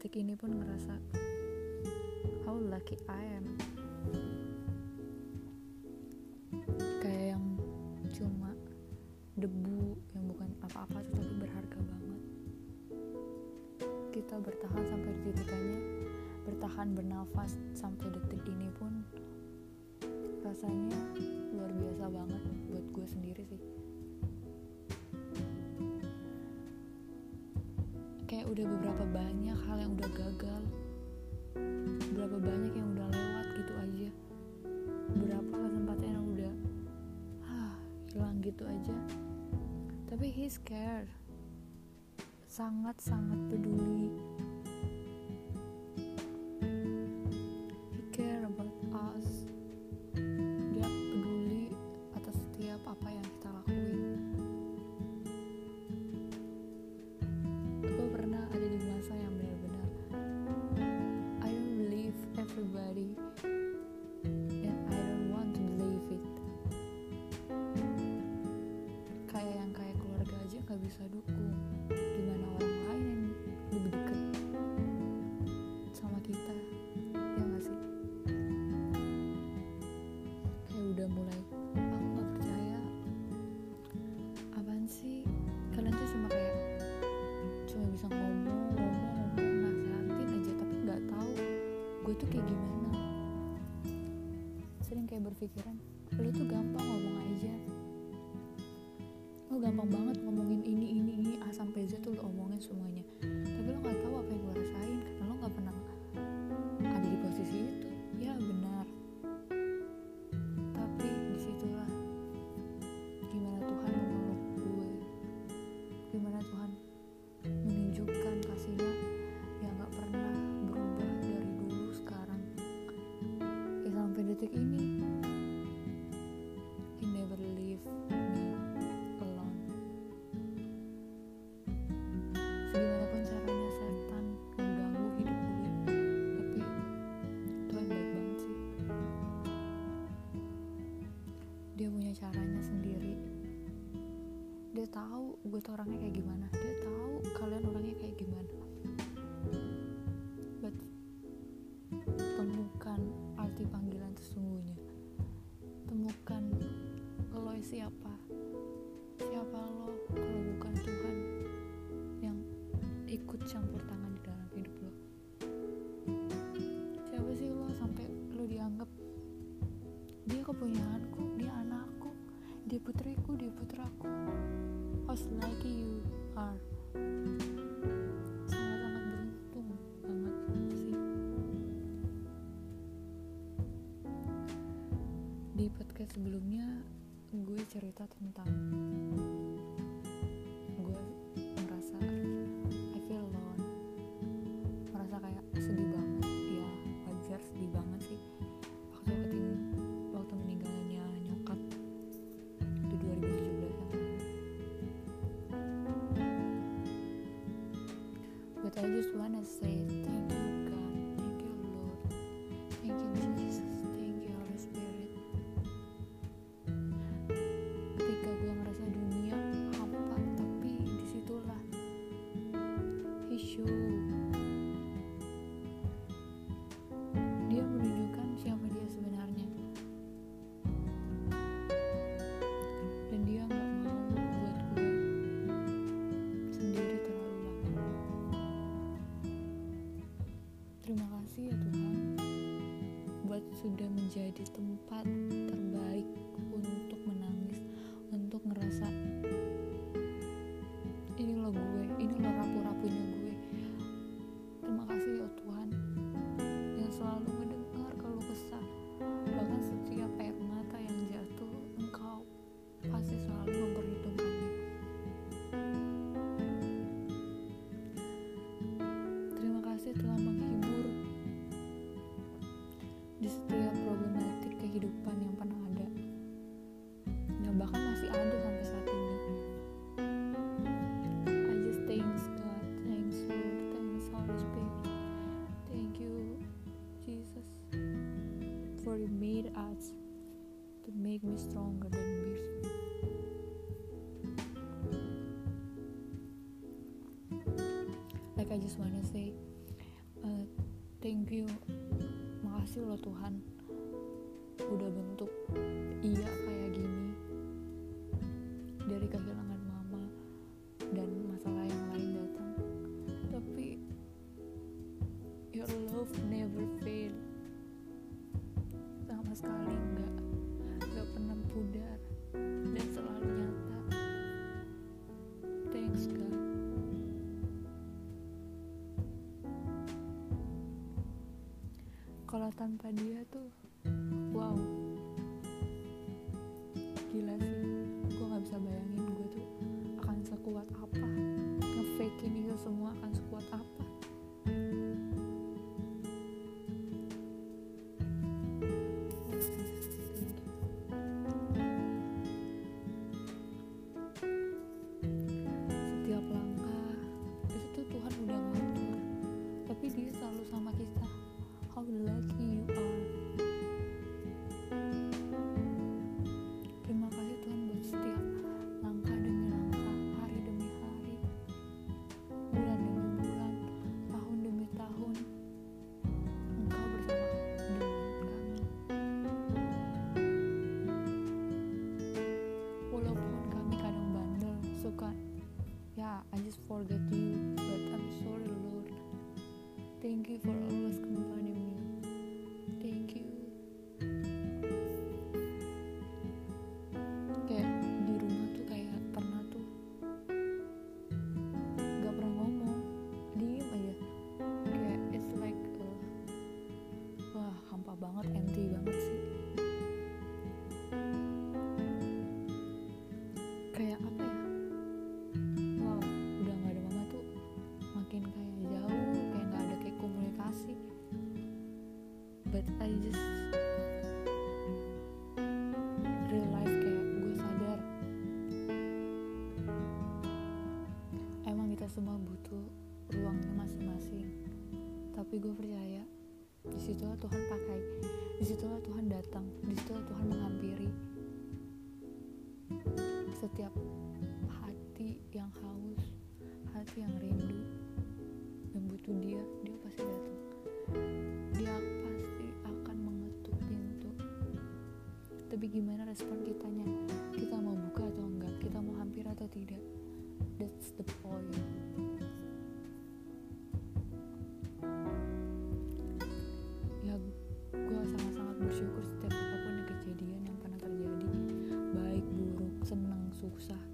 detik ini pun ngerasa how lucky I am. Kayak yang cuma debu yang bukan apa-apa tetapi berharga banget. Kita bertahan sampai titikannya bertahan bernafas sampai detik ini pun rasanya luar biasa banget buat gue sendiri sih. kayak udah beberapa banyak hal yang udah gagal. Berapa banyak yang udah lewat gitu aja. Berapa kesempatan yang udah ah, hilang gitu aja. Tapi he's scared. Sangat-sangat peduli. Pikiran. siapa? Siapa lo kalau bukan Tuhan yang ikut campur tangan di dalam hidup lo? Siapa sih lo sampai lo dianggap dia kepunyaanku dia anakku dia putriku dia putraku. Host like you are? Sebelumnya gue cerita tentang gue merasa I feel alone. Merasa kayak sedih banget. Ya wajar sedih banget sih. Waktu ketim waktu meninggalnya nyokap di 2017 yang lalu. But I just wanna say thank you. you. Makasih loh Tuhan. tanpa dia tuh setiap hati yang haus hati yang rindu dan butuh dia dia pasti datang. Dia pasti akan mengetuk pintu. Tapi gimana respon kita susah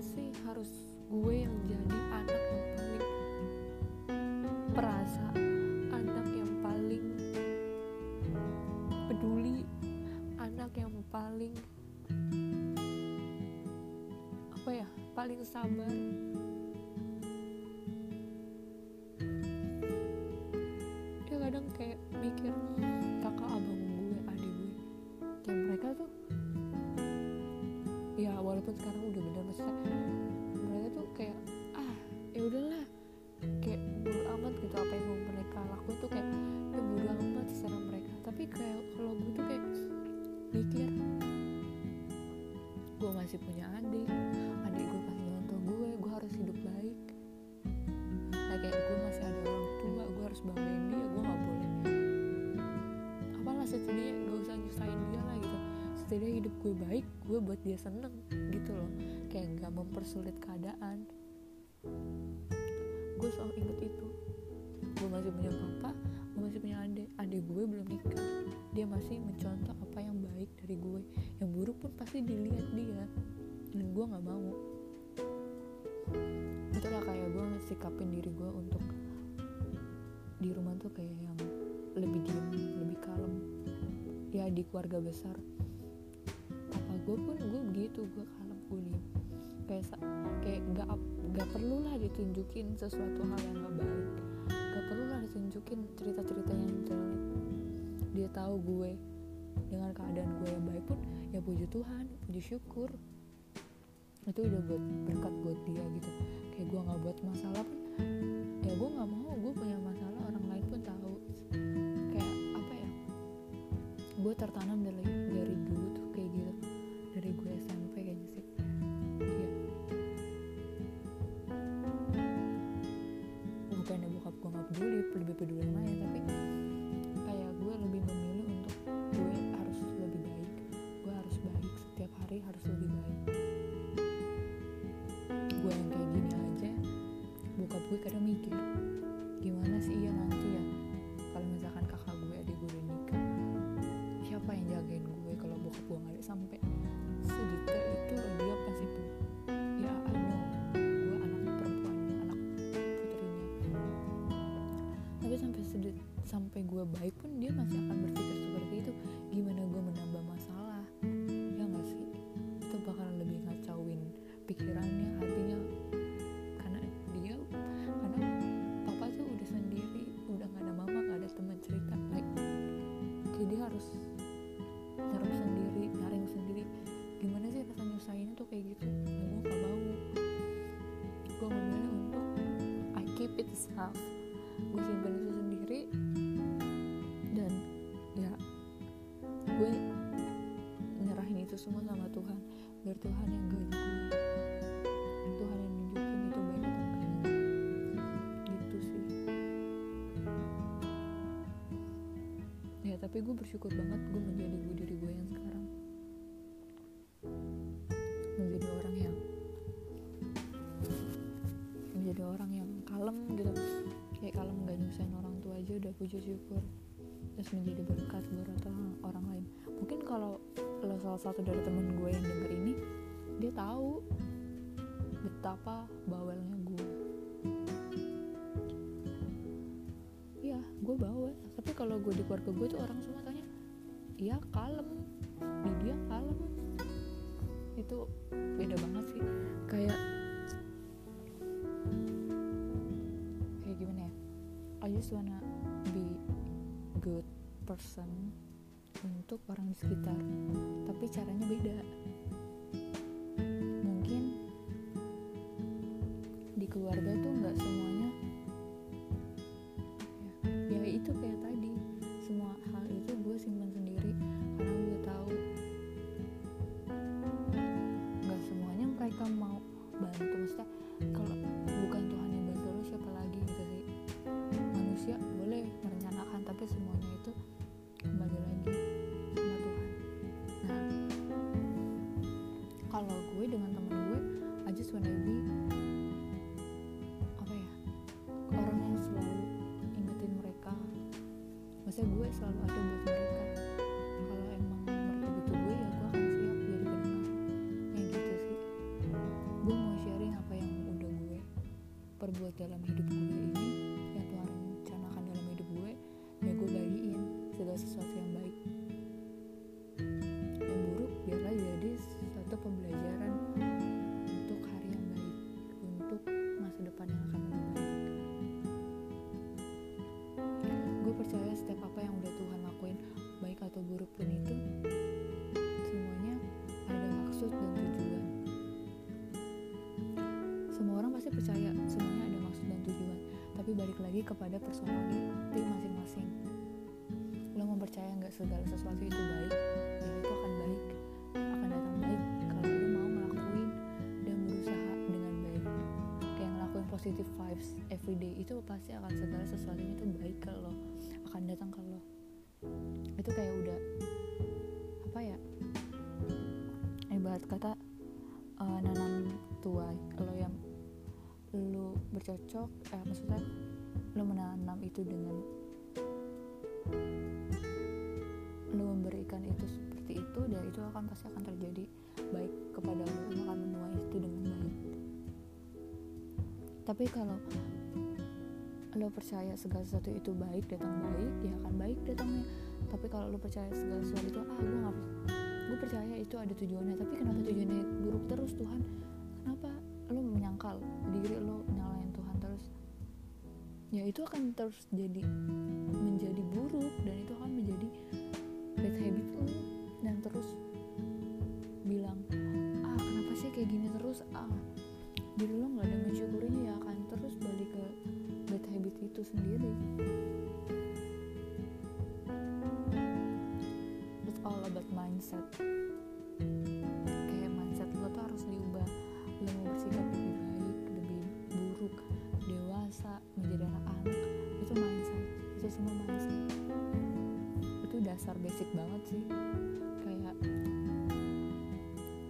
kenapa sih harus gue yang jadi anak yang paling perasaan anak yang paling peduli anak yang paling apa ya paling sabar? setidaknya hidup gue baik gue buat dia seneng gitu loh. Kayak nggak mempersulit keadaan. Gue selalu inget itu. Gue masih punya papa gue masih punya adik adik gue belum nikah. Dia masih mencontoh apa yang baik dari gue. Yang buruk pun pasti dilihat dia dan gue nggak mau. Itulah kayak gue ngesikapin diri gue untuk di rumah tuh kayak yang lebih diam lebih kalem. Ya di keluarga besar gue pun gue begitu gue kalem gue diem kayak kayak nggak nggak perlu lah ditunjukin sesuatu hal yang nggak baik. Nggak perlu lah ditunjukin cerita-cerita yang jelek. Dia tahu gue dengan keadaan gue yang baik pun ya puji Tuhan puji syukur. Itu udah buat berkat buat dia gitu. Kayak gue nggak buat masalah pun ya gue nggak mau gue punya masalah orang lain pun tahu. Kayak apa ya? Gue tertanam dari peduli ya tapi gue baik pun dia masih ya tapi gue bersyukur banget gue menjadi gue diri gue yang sekarang. Menjadi orang yang menjadi orang yang kalem gitu. Kayak kalem gak nyusahin orang tua aja udah puji syukur. Terus menjadi berkat buat orang, orang lain. Mungkin kalau lo salah satu dari temen gue yang denger ini dia tahu betapa bawelnya kalau gue di keluarga gue tuh orang semua tanya iya kalem. Di dia kalem. Itu beda banget sih. Kayak kayak gimana ya? I just wanna be good person untuk orang di sekitar. Tapi caranya beda perbuat dalam hidup gue lagi kepada personality masing-masing. Lo mempercaya nggak segala sesuatu itu baik ya itu akan baik akan datang baik kalau lo mau ngelakuin dan berusaha dengan baik. Kayak ngelakuin positive vibes everyday itu pasti akan segala sesuatunya itu baik lo akan datang ke lo. Itu kayak udah apa ya ibarat kata eh, nanam tuai. Lo yang lu bercocok eh maksudnya lu menanam itu dengan lu memberikan itu seperti itu dan itu akan pasti akan terjadi baik kepada lu lu akan menuai itu dengan baik. Tapi kalau lo percaya segala sesuatu itu baik datang baik ya akan baik datangnya. Tapi kalau lo percaya segala sesuatu itu ah gue nggak gue percaya itu ada tujuannya. Tapi kenapa tujuannya buruk terus Tuhan? Kenapa lo menyangkal diri lo ya itu akan terus jadi menjadi buruk dan itu akan menjadi bad habit lo. Dan terus bilang ah kenapa sih kayak gini terus? Ah diri lo nggak ada mensyukurinya. Ya akan terus balik ke bad habit itu sendiri. It's all about mindset dasar basic banget sih. Kayak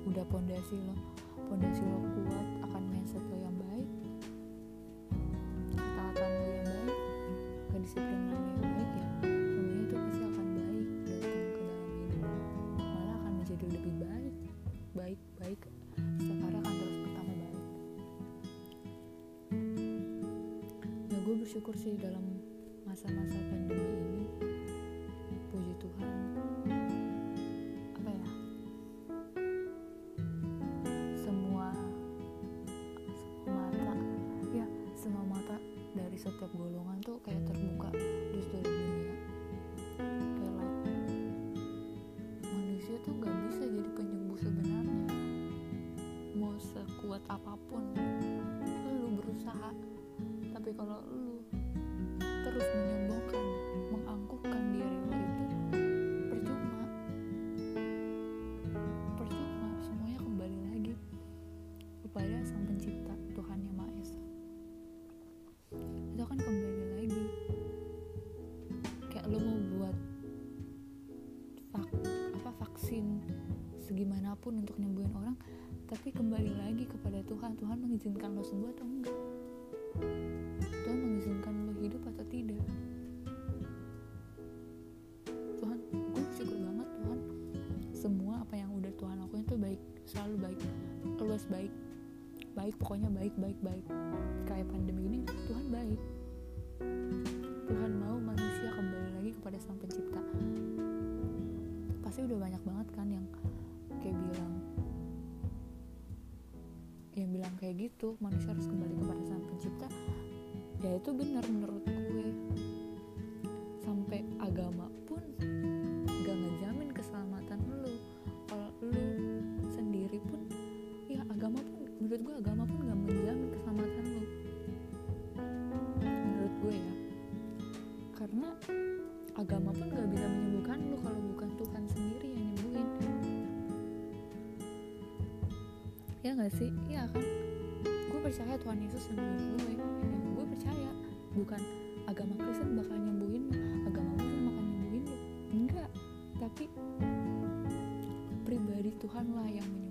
udah pondasi lo pondasi lo kuat akan mindset lo yang baik ketaatan lo yang baik kedisiplinan lo yang baik ya semuanya itu pasti akan baik datang ke dalam hidup malah akan menjadi lebih baik baik baik. Setiap akan terus bertambah baik. Ya gue bersyukur sih dalam segimanapun untuk nyembuhin orang tapi kembali lagi kepada Tuhan. Tuhan mengizinkan lo sembuh atau enggak? Tuhan mengizinkan lo hidup atau tidak? Tuhan gue bersyukur banget Tuhan. Semua apa yang udah Tuhan lakuin tuh baik selalu baik. Always baik. Baik pokoknya baik baik baik. Kayak pandemi ini Tuhan baik. Tuhan mau manusia kembali lagi kepada sang pencipta. Pasti udah banyak banget kan gitu manusia harus kembali kepada sang pencipta. Ya itu benar menurut gue. Sampai agama pun gak ngejamin keselamatan lu. Kalau lu sendiri pun ya agama pun menurut gue agama pun gak menjamin keselamatan lu. Menurut gue ya. Karena agama pun gak bisa menyembuhkan lu kalau bukan Tuhan sendiri yang nyembuhin. Ya gak sih? Iya kan percaya Tuhan Yesus nyembuhin gue ya, gue percaya. Bukan agama Kristen bakal nyembuhin lu agama Muslim bakal nyembuhin. Lu enggak tapi pribadi Tuhan lah yang menyembuhkan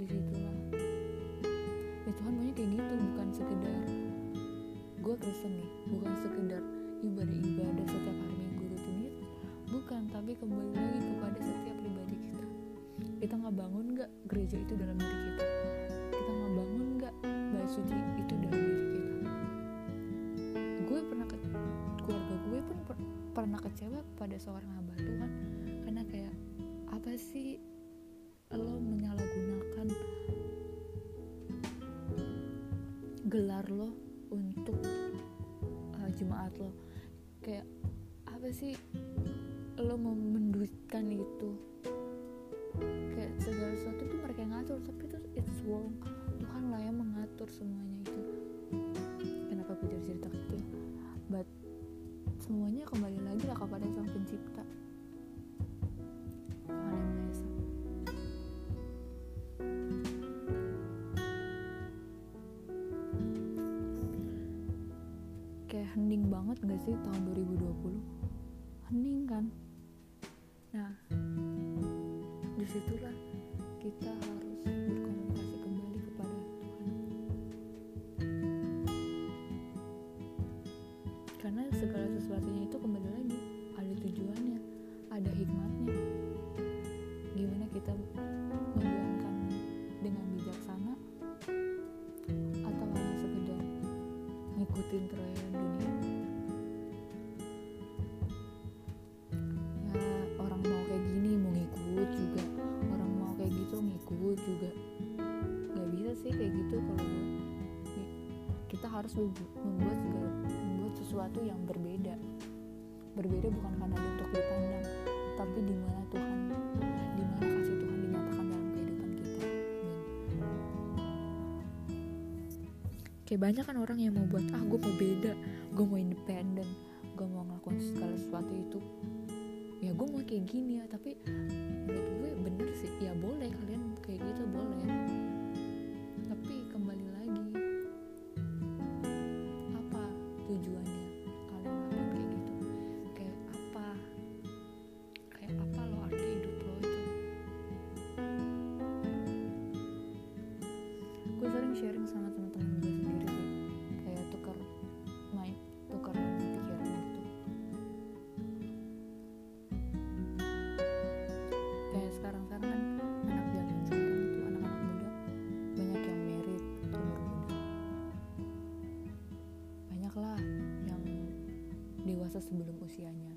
di situlah ya Tuhan maunya kayak gitu bukan sekedar gue Kristen nih bukan sekedar ibadah ibadah setiap hari minggu rutinitas bukan tapi kembali lagi kepada setiap pribadi kita. Kita nggak bangun nggak gereja itu dalam diri kita? Kita nggak bangun nggak bait suci itu dalam diri kita? Gue pernah ke keluarga gue pun per- pernah kecewa pada seorang hamba Tuhan karena kayak apa sih gelar lo untuk uh, jemaat lo? Kayak apa sih lo mau menduitkan itu? Kayak segala sesuatu tuh mereka yang ngatur tapi itu it's wrong. Tuhan lah yang mengatur semuanya itu. Kenapa gue jadi cerita gitu but semuanya kembali lagi lah kepada sang pencipta sih tahun 2020 hening kan? Nah di situlah juga. Nggak bisa sih kayak gitu kalau gue kita harus membu- membuat segala membuat sesuatu yang berbeda. Berbeda bukan karena dia untuk dipandang tapi di mana Tuhan di mana kasih Tuhan dinyatakan dalam kehidupan kita. Amin. kayak banyak kan orang yang mau buat ah gue mau beda gue mau independen gue mau ngelakuin segala sesuatu itu. Ya gue mau kayak gini ya tapi menurut gue bener sih. Ya boleh kalian kayak gitu boleh sebelum usianya.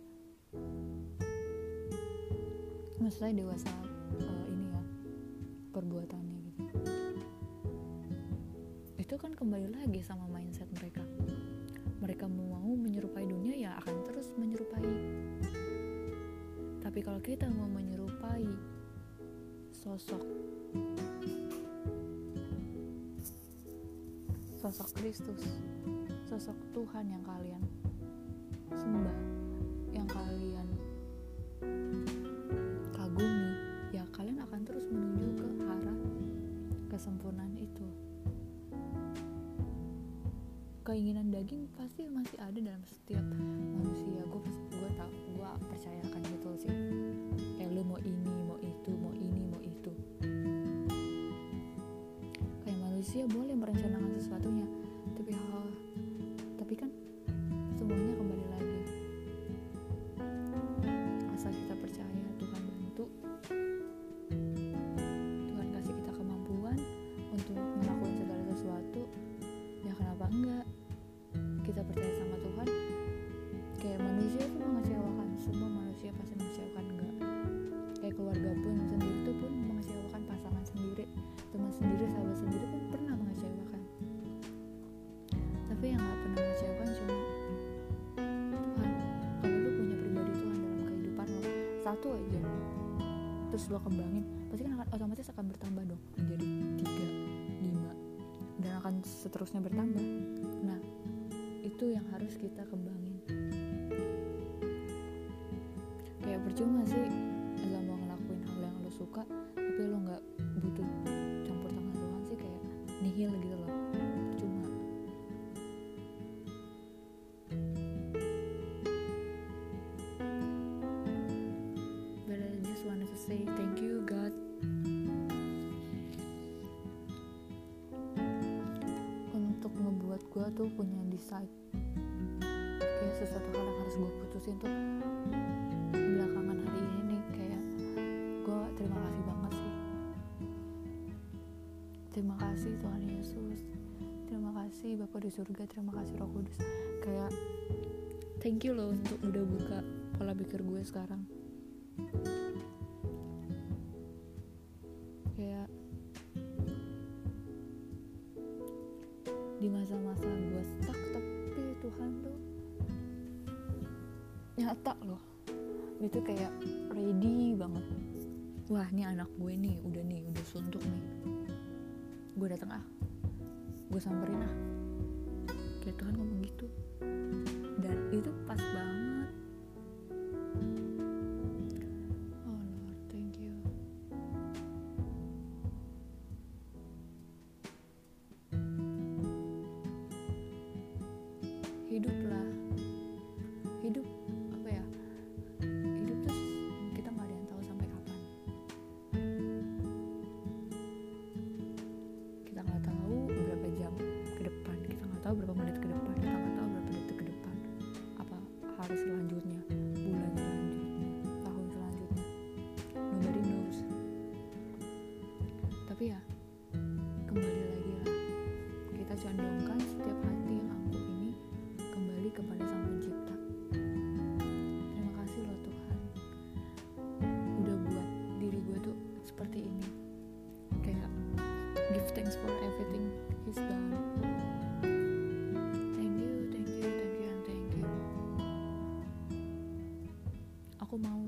Maksudnya dewasa eh, ini ya perbuatannya gitu. Itu kan kembali lagi sama mindset mereka. Mereka mau menyerupai dunia ya akan terus menyerupai. Tapi kalau kita mau menyerupai sosok sosok Kristus sosok Tuhan yang kalian satu aja. Terus lo kembangin pasti kan akan otomatis akan bertambah dong. Menjadi tiga lima. Dan akan seterusnya bertambah. Nah itu yang harus kita kembangin. Kayak percuma sih lo mau ngelakuin hal yang lo suka tuh punya decide. Kayak sesuatu hal yang harus gue putusin tuh belakangan hari ini nih kayak gue terima kasih banget sih. Terima kasih Tuhan Yesus. Terima kasih Bapak di surga terima kasih Roh Kudus. Kayak thank you loh untuk udah buka pola pikir gue sekarang thanks for everything he's done. Thank you thank you thank you and thank you. Aku mau